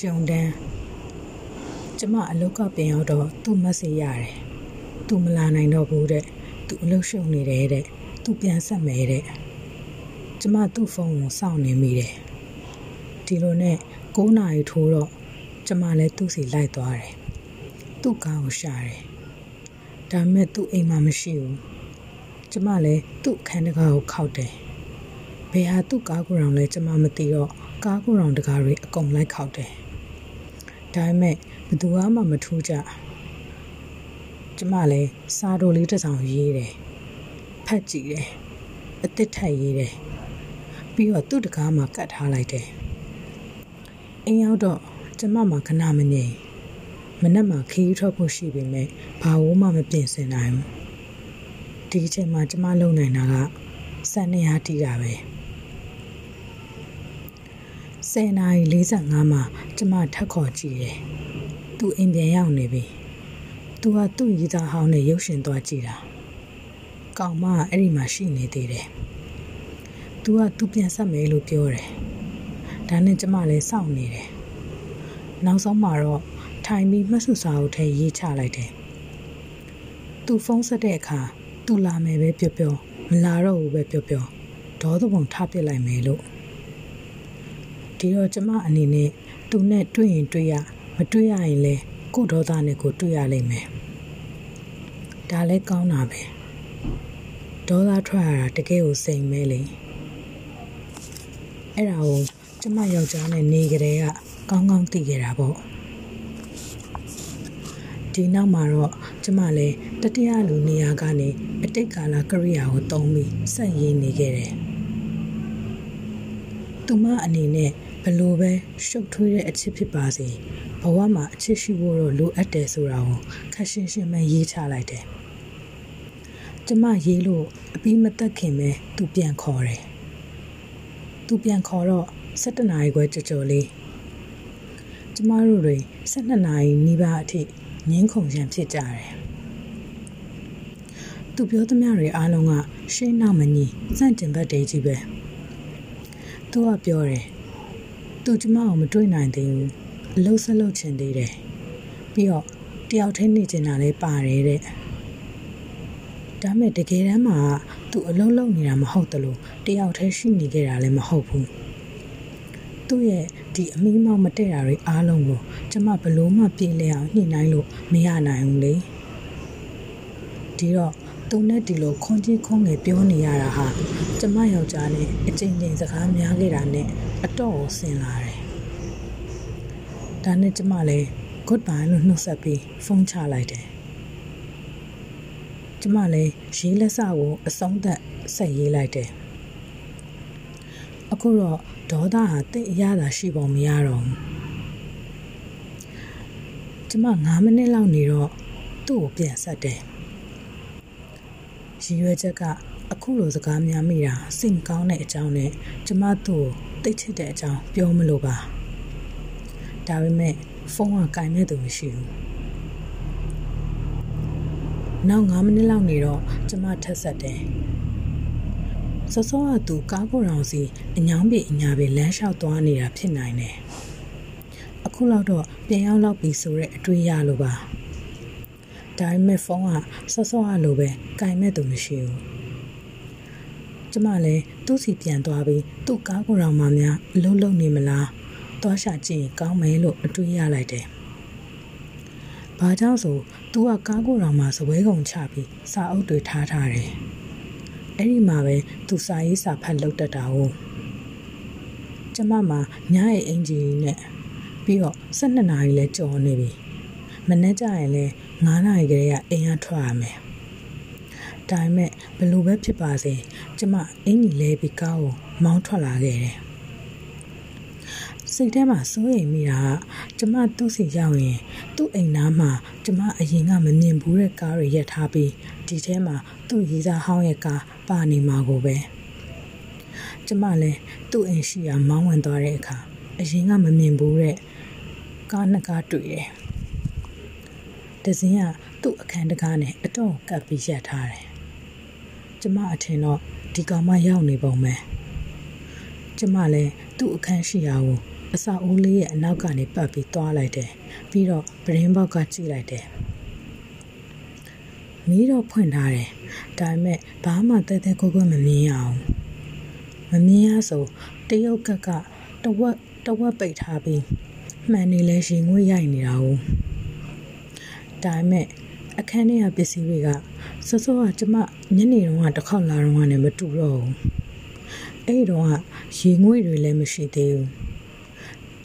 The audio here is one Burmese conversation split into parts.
ရှုံတန်းကျမအလုတ်ကပင်ရောက်တော့သူ့မက်ဆေ့ရတယ်သူမလာနိုင်တော့ဘူးတဲ့သူအလုတ်ရှုံနေတယ်တဲ့သူပြန်ဆက်မယ်တဲ့ကျမသူ့ဖုန်းကိုစောင့်နေမိတယ်ဒီလိုနဲ့9နာရီထိုးတော့ကျမလည်းသူ့စီလိုက်သွားတယ်သူ့ကားကိုရှာတယ်ဒါပေမဲ့သူ့အိမ်မှာမရှိဘူးကျမလည်းသူ့အခန်းတကားကိုခောက်တယ်ဘယ်ဟာသူ့ကားကိုယ်တော်လဲကျမမသိတော့ကားကိုယ်တော်တကားတွေအကုန်လိုက်ခောက်တယ် ဒါပေမဲ့ဘသူမှမထူးကြကျမလည်းစားတိုလေးတစ်စောင်ရေးတယ်ဖတ်ကြည့်တယ်အစ်စ်ထက်ရေးတယ်ပြီးတော့သူ့တကားမှာကတ်ထားလိုက်တယ်အိမ်ရောက်တော့ကျမမှာခဏမငြိမ်မနက်မှာခီးထွက်ဖို့ရှိပေမဲ့ဘာဝမှမပြင်ဆင်နိုင်ဘူးဒီအချိန်မှာကျမလုံနိုင်တာကစက်နေရတီးတာပဲ 10နာရီ45မှာကျမထက်ခေါ်ကြည့်တယ်။သူအိမ်ပြန်ရောက်နေပြီ။သူကသူ့ရီသားဟောင်းနဲ့ရုပ်ရှင်သွားကြည့်တာ။ကောင်မကအဲ့ဒီမှာရှိနေသေးတယ်။ तू ကသူပြန်ဆက်မယ်လို့ပြောတယ်။ဒါနဲ့ကျမလည်းစောင့်နေတယ်။နောက်ဆုံးမှာတော့ထိုင်ပြီးမှတ်စုစာအုပ်ထဲရေးချလိုက်တယ်။ तू ဖုန်းဆက်တဲ့အခါ तू လာမယ်ပဲပြောပြောမလာတော့ဘူးပဲပြောပြောဒေါသပုံထားပစ်လိုက်မယ်လို့ ဒီတော့ကျမအနေနဲ့သူနဲ့တွေ့ရင်တွေ့ရမတွေ့ရရင်လည်းကို့ဒေါသနဲ့ကိုတွေ့ရလိမ့်မယ်ဒါလည်းကောင်းတာပဲဒေါသထွက်ရတာတကယ်ကိုစိမ်မဲလေအဲ့ဒါကိုကျမယောက်ျားနဲ့နေကြတဲ့ကကောင်းကောင်းသိခဲ့တာပေါ့ဒီနောက်မှာတော့ကျမလည်းတတိယလူနေရာကနေအတိတ်ကာလကရိယာကိုတုံးပြီးဆက်ရင်းနေခဲ့တယ်သူမအနေနဲ့ ဘလို့ပဲရှုပ်ထွေးတဲ့အချစ်ဖြစ်ပါစေဘဝမှာအချစ်ရှိဖို့တော့လိုအပ်တယ်ဆိုတာကိုခက်ရှင်းရှင်းပဲရေးချလိုက်တယ်။ကျမရေးလို့အပြီးမသက်ခင်ပဲသူပြန်ခေါ်တယ်။သူပြန်ခေါ်တော့7နာရီခွဲကြော်ကြော်လေးကျမတို့တွေ12နာရီနီးပါးအထိငင်းခုန်ရန်ဖြစ်ကြတယ်။သူပြောသမျှတွေအားလုံးကရှင်းနောက်မညီစန့်ကျင်ဘက်တည်းကြီးပဲ။သူကပြောတယ် သူကျမကိုမတွေ့နိုင်သေးဘူးအလုံးဆက်လုပ်ချင်သေးတယ်ပြီးတော့တယောက်တည်းနေချင်တာလည်းပါတယ်တဲ့ဒါမဲ့တကယ်တမ်းမှာသူအလုံးလုံးနေတာမဟုတ်တလို့တယောက်တည်းရှိနေခဲ့တာလည်းမဟုတ်ဘူးသူ့ရဲ့ဒီအမိမောက်မတည့်တာတွေအားလုံးကိုကျမဘလို့မှပြေးလဲအောင်ညှိနှိုင်းလို့မရနိုင်ဘူးလေဒီတော့ သူနဲ့ဒီလိုခွန်ကြီးခွန်ငယ်ပြောနေရတာဟာကျမယောက်ျားနဲ့အချိန်ချင်းစကားများခဲ့တာနဲ့အတော့ကိုဆင်လာတယ်။ဒါနဲ့ကျမလည်း goodbye လို့နှုတ်ဆက်ပြီးဖုန်းချလိုက်တယ်။ကျမလည်းရေးလက်စကိုအဆုံးသက်ဆက်ရေးလိုက်တယ်။အခုတော့ဒေါသဟာတိတ်အရသာရှိပုံမရတော့ဘူး။ကျမ9မိနစ်လောက်နေတော့သူ့ကိုပြန်ဆက်တယ်။ ရည်ရွယ်ချက်ကအခုလိုစကားများမိတာစိတ်ကောင်းတဲ့အကြောင်းနဲ့ကျမသူ့ကိုတိတ်ချစ်တဲ့အကြောင်းပြောမလို့ပါဒါပေမဲ့ဖုန်းကကင်မဲ့သူမရှိဘူးနောက်9မိနစ်လောက်နေတော့ကျမထက်ဆက်တယ်စောစောကသူကားကိုယ်တော်စီအညောင်းပြေအညာပြေလမ်းလျှောက်သွားနေတာဖြစ်နိုင်တယ်အခုလောက်တော့ပြန်ရောက်လောက်ပြီဆိုတဲ့အတွေးရလို့ပါ ဒါပေမဲ့ဖုန်းကစောစောကလိုပဲကင်မဲ့သူမရှိဘူးကျမလည်းသူ့စီပြန်သွားပြီးသူ့ကားကိုယ်တော်မှများအလုံးလုံးနေမလားသွားရှာကြည့်ရင်ကောင်းမယ်လို့အတွေးရလိုက်တယ်။ဘာကြောင့်ဆိုသူကကားကိုယ်တော်မှစပွဲကုန်ချပြီးစာအုပ်တွေထားထားတယ်။အဲ့ဒီမှာပဲသူစာရေးစာဖတ်လုပ်တတ်တာဟုတ်။ကျမမှာညရဲ့အင်ဂျီနဲ့ပြီးတော့12နာရီလဲကြော်နေပြီ။မနေ့ကျရင်လဲ 9နာရီကလေးကအိမ်ကထွက်ရမယ်။ဒါပေမဲ့ဘလို့ပဲဖြစ်ပါစေကျမအင်ကြီးလဲပြီးကားကိုမောင်းထွက်လာခဲ့တယ်စိတ်ထဲမှာစိုးရိမ်မိတာကကျမသူ့စီရောက်ရင်သူ့အိမ်နားမှာကျမအရင်ကမမြင်ဘူးတဲ့ကားတွေရပ်ထားပြီးဒီထဲမှာသူ့ရေးစားဟောင်းရဲ့ကားပါနေမှာကိုပဲကျမလည်းသူ့အိမ်ရှိရာမောင်းဝင်သွားတဲ့အခါအရင်ကမမြင်ဘူးတဲ့ကားနှစ်ကားတွေ့တယ်။ ဒဇင်းကသူ့အခန်းတကားနဲ့အတော့ကပ်ပြီးရပ်ထားတယ်ကျမအထင်တော့ဒီကောင်မရောက်နေပုံပဲကျမလည်းသူ့အခန်းရှိရာကိုအစာအိုးလေးရဲ့အနောက်ကနေပတ်ပြီးသွားလိုက်တယ်ပြီးတော့ပရင်းပေါက်ကကြည့်လိုက်တယ်မီးတော့ဖွင့်ထားတယ်ဒါပေမဲ့ဘာမှတဲတဲကိုကိုမမြင်ရအောင်မမြင်ရဆိုတရုတ်ကကတဝက်တဝက်ပိတ်ထားပြီးမှန်နေလဲရှင်ငွေရိုက်နေတာ ਉਹ ဒါပေမဲ့အခန်းထဲကပစ္စည်းတွေကစောစောကကျမညနေတုန်းကတစ်ခေါက်လာတော့ကနေမတူတော့ဘူးအဲ့တော့ကရေငွေတွေလည်းမရှိသေးဘူး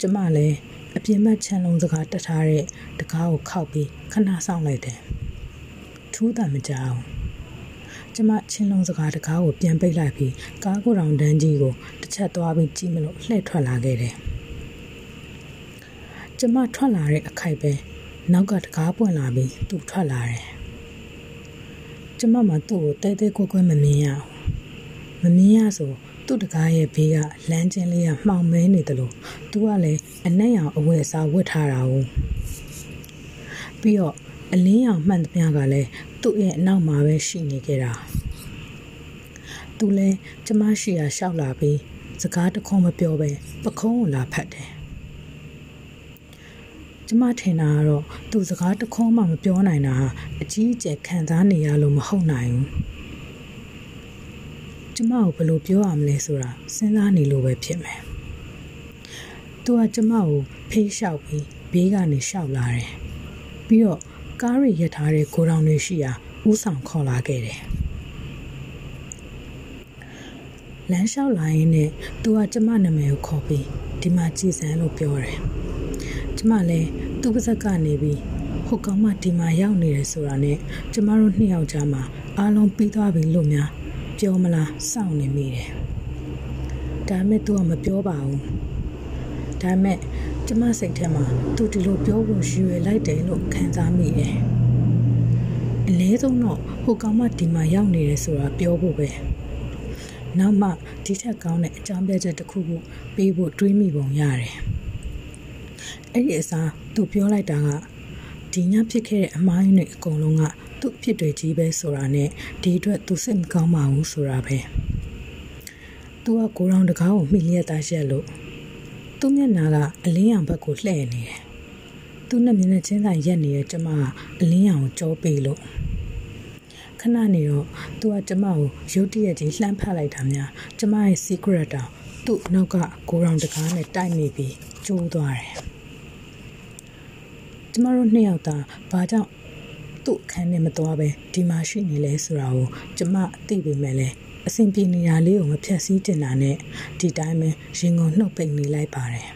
ကျမလည်းအပြင်ဘက်ခြံလုံးစကားတက်ထားတဲ့တကားကိုခောက်ပြီးခဏဆောင်လိုက်တယ်ထူးတာမကြောက်ကျမချင်းလုံးစကားတကားကိုပြန်ပိတ်လိုက်ပြီးကားကိုတောင်တန်းကြီးကိုတစ်ချက်သွားပြီးကြည့်မလို့လှည့်ထွက်လာခဲ့တယ်ကျမထွက်လာတဲ့အခိုက်ပဲ နောက်ကတကားပွင့်လာပြီးသူ့ထွက်လာတယ်ကျမမှသူ့ကိုတဲတဲကွက်ကွက်မမြင်ရမမြင်ရဆိုသူ့တကားရဲ့ဘေးကလမ်းချင်းလေးကမှောင်မဲနေတယ်လို့သူကလည်းအနက်ရောင်အဝတ်အစားဝတ်ထားတာ哦ပြီးတော့အလင်းရောင်မှန်သမျှကလည်းသူ့ရဲ့အနောက်မှာပဲရှိနေကြတာသူလည်းကျမရှိရာရှောက်လာပြီးစကားတခုံးမပြောပဲပခုံးကိုလာဖတ်တယ် ကျမထင်တာကတော့သူစကားတခုံးမှမပြောနိုင်တာအကြီးအကျယ်ခံစားနေရလို့မဟုတ်နိုင်ဘူးကျမကိုဘယ်လိုပြောရမလဲဆိုတာစဉ်းစားနေလို့ပဲဖြစ်မယ်။သူကကျမကိုဖေးလျှောက်ပြီးဘေးကနေလျှောက်လာတယ်။ပြီးတော့ကားရီရထားတဲ့ကိုတောင်တွေရှိရာဥဆောင်ခေါ်လာခဲ့တယ်။လမ်းလျှောက်လာရင်းနဲ့သူကကျမနာမည်ကိုခေါ်ပြီးဒီမှာကြည်စမ်းလို့ပြောတယ်။ ကျမလည်းသူ့ပါဇက်ကနေပြီးဟိုကောင်မဒီမှာရောက်နေတယ်ဆိုတာနဲ့ကျမတို့နှစ်ယောက်ကြားမှာအားလုံးပြီးသွားပြီလို့များပြောမလားစောင့်နေမိတယ်ဒါမဲ့ तू ကမပြောပါဘူးဒါမဲ့ကျမစိတ်ထဲမှာ तू ဒီလိုပြောဖို့ရွေလိုက်တယ်လို့ခံစားမိတယ်အလဲဆုံးတော့ဟိုကောင်မဒီမှာရောက်နေတယ်ဆိုတာပြောဖို့ပဲနောက်မှဒီထက်ကောင်းတဲ့အကြောင်းပြချက်တစ်ခုခုပေးဖို့တွေးမိပုံရတယ် အဲ့ဒီအစားသူပြောလိုက်တာကဒီညဖြစ်ခဲ့တဲ့အမိုင်းတွေအကုန်လုံးကသူ့ဖြစ်တွေကြီးပဲဆိုတာနဲ့ဒီအတွက်သူစိတ်မကောင်းပါဘူးဆိုတာပဲသူကကိုရောင်တကားကိုမိလျက်သားရက်လို့သူ့မျက်နှာကအလင်းရောင်ဘက်ကိုလှည့်နေတယ်သူ့နဲ့မျက်နှာချင်းဆိုင်ရက်နေတဲ့ကျမကအလင်းရောင်ကိုကြောပေးလို့ခဏနေတော့သူကကျမကိုရုတ်တရက်ကြီးလှမ်းဖက်လိုက်တာများကျမရဲ့ secret တောင်သူ့နောက်ကကိုရောင်တကားနဲ့တိုက်မိပြီး ကျိုးသွားတယ်ကျမတို့နှစ်ယောက်သာဘာကြောင့်သူ့အခန်းထဲမသွားပဲဒီမှာရှိနေလဲဆိုတာကိုကျမသိပေမဲ့လည်းအဆင်ပြေနေတာလေးကိုမဖြတ်စည်းတင်တာနဲ့ဒီတိုင်းပဲရင်ကုန်နှုတ်ပိတ်နေလိုက်ပါတယ်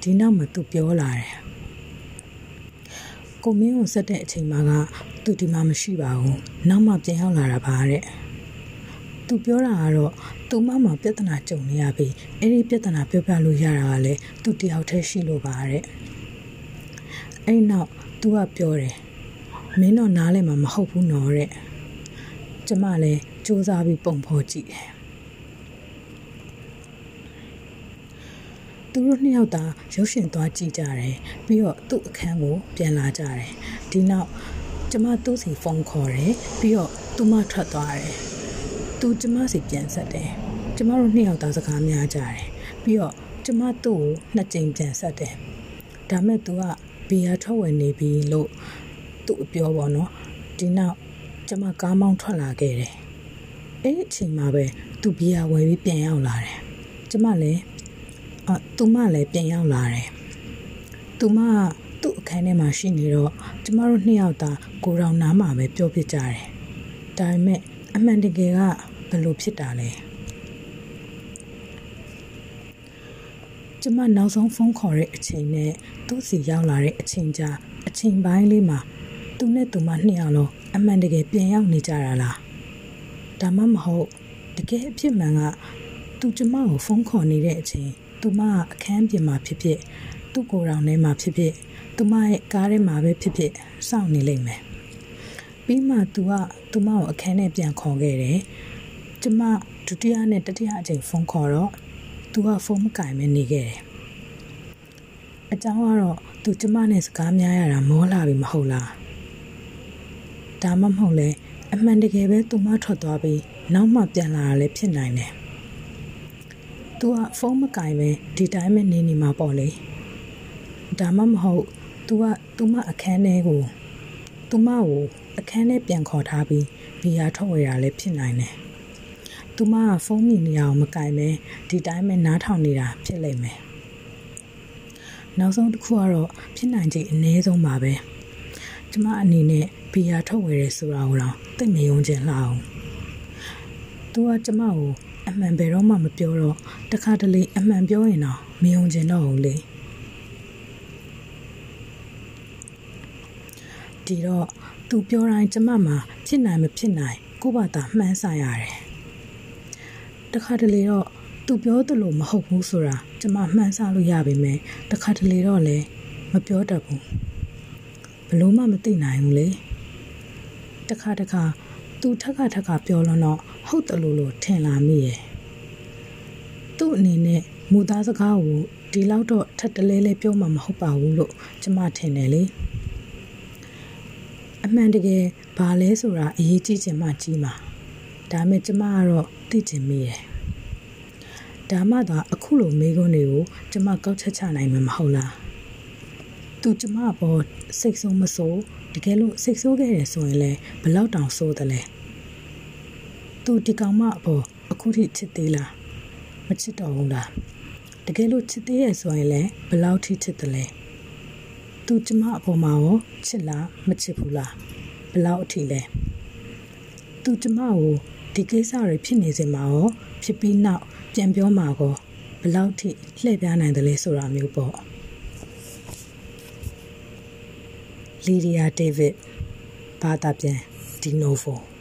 ဒီနောက်မှသူပြောလာတယ်ကိုမင်းကိုဆက်တဲ့အချိန်မှာကသူဒီမှာမရှိပါဘူးနောက်မှပြန်ရောက်လာတာပါတဲ့ သူပြောတာကတော့သူမမပြဿနာကြုံနေရပြီအဲ့ဒီပြဿနာပြောပြလို့ရတာကလည်းသူတယောက်တည်းရှိလို့ပါတဲ့အဲ့နောက်သူကပြောတယ်မင်းတော့နားလဲမှာမဟုတ်ဘူးနော်တဲ့ကျမလည်းစူးစမ်းပြီးပုံဖော်ကြည့်တယ်သူတို့နှစ်ယောက်သာရုပ်ရှင်သွားကြည့်ကြတယ်ပြီးတော့သူ့အခန်းကိုပြန်လာကြတယ်ဒီနောက်ကျမသူ့စီဖုန်းခေါ်တယ်ပြီးတော့သူမထွက်သွားတယ် သူကျမစီပြန်ဆက်တယ်ကျမတို့နှစ်ယောက်သားစကားများကြတယ်ပြီးတော့ကျမသူ့ကိုနှစ်ကြိမ်ပြန်ဆက်တယ်ဒါမဲ့သူကဘီယာထွက်ဝင်နေပြီလို့သူ့အပြောပေါ့နော်ဒီနောက်ကျမကားမောင်းထွက်လာခဲ့တယ်အဲ့ဒီအချိန်မှာပဲသူဘီယာဝယ်ပြီးပြန်ရောက်လာတယ်ကျမလည်းအသူမလည်းပြန်ရောက်လာတယ်သူမကသူ့အခန်းထဲမှာရှိနေတော့ကျမတို့နှစ်ယောက်သာကိုရောင်နားမှာပဲပြောပြကြတယ်ဒါပေမဲ့အမှန်တကယ်က ဘယ်လိုဖြစ်တာလဲကျမနောက်ဆုံးဖုန်းခေါ်တဲ့အချိန်နဲ့သူ့စီရောက်လာတဲ့အချိန်ကြာအချိန်ပိုင်းလေးမှာသူနဲ့သူမနှစ်ယောက်လုံးအမှန်တကယ်ပြန်ရောက်နေကြတာလားဒါမှမဟုတ်တကယ်အဖြစ်မှန်ကသူကျမကိုဖုန်းခေါ်နေတဲ့အချိန်သူမကအခန်းပြင်မှာဖြစ်ဖြစ်သူ့ကိုယ်တော်ထဲမှာဖြစ်ဖြစ်သူမရဲ့ကားထဲမှာပဲဖြစ်ဖြစ်စောင့်နေလိမ့်မယ်ပြီးမှသူကသူမကိုအခန်းထဲပြန်ခေါ်ခဲ့တယ် ကျမဒုတိယနဲ့တတိယအချိန်ဖုန်းခေါ်တော့သူကဖုန်းမကင်မဲနေခဲ့တယ်အကြောင်းကတော့သူကျမနဲ့စကားများရတာမောလာပြီမဟုတ်လားဒါမှမဟုတ်လဲအမှန်တကယ်ပဲသူမထွက်သွားပြီးနောက်မှပြန်လာတာလည်းဖြစ်နိုင်တယ်။သူကဖုန်းမကင်ပဲဒီတိုင်းပဲနေနေမှာပေါ့လေဒါမှမဟုတ်သူကသူမအခန်းထဲကိုသူမကိုအခန်းထဲပြန်ခေါ်ထားပြီးဘီယာထုတ်ဝေတာလည်းဖြစ်နိုင်တယ် သူမကဖုန်းမြင်နေအောင်မကင်ပဲဒီတိုင်းပဲနားထောင်နေတာဖြစ်လိမ့်မယ်နောက်ဆုံးတစ်ခုကတော့ဖြစ်နိုင်ခြေအနည်းဆုံးပါပဲကျမအနေနဲ့ဘီယာထုတ်ဝေရဲဆိုတာကိုတော့သိမယုံချင်လှအောင်သူကကျမကိုအမှန်ဘယ်တော့မှမပြောတော့တခါတလေအမှန်ပြောရင်တော့မယုံချင်တော့ဘူးလေဒီတော့သူပြောတိုင်းကျမမှာဖြစ်နိုင်မဖြစ်နိုင်ကိုယ့်ဘာသာမှန်းဆရတယ် တခါတလေတော့သူပြောသလိုမဟုတ်ဘူးဆိုတာကျမမှန်းဆလို့ရပါမယ်တခါတလေတော့လည်းမပြောတတ်ဘူးဘလို့မှမသိနိုင်ဘူးလေတခါတခါသူထက်ကထက်ကပြောလို့တော့ဟုတ်တယ်လို့လို့ထင်လာမိရဲ့သူ့အနေနဲ့မူသားစကားကိုဒီလောက်တော့ထက်တလဲလဲပြောမှမဟုတ်ပါဘူးလို့ကျမထင်တယ်လေအမှန်တကယ်ဘာလဲဆိုတာအရေးကြီးချင်မှကြီးမှာ ဒါမဲ့ကျမကတော့သိချင်မိရဲ့ဒါမှသာအခုလိုမေးခွန်းတွေကိုကျမကောက်ချက်ချနိုင်မှာမဟုတ်လားသူကျမပေါ်စိတ်ဆိုးမဆိုးတကယ်လို့စိတ်ဆိုးခဲ့တယ်ဆိုရင်လည်းဘလောက်တောင်ဆိုးတယ်လဲသူဒီကောင်မအပေါ်အခုထိချစ်သေးလားမချစ်တော့ဘူးလားတကယ်လို့ချစ်သေးရဲ့ဆိုရင်လည်းဘလောက်ထိချစ်တယ်လဲသူကျမအပေါ်မှာရောချစ်လားမချစ်ဘူးလားဘလောက်အထိလဲသူကျမကို ဒီကိစ္စတွေဖြစ်နေစင်မှာရောဖြစ်ပြီးနောက်ပြန်ပြောမှာကောဘလောက်ထိလှည့်ပြားနိုင်တယ်လဲဆိုတာမျိုးပေါ့လီဒီယာဒေးဗစ်ဘာသာပြန်ဒီနိုဗို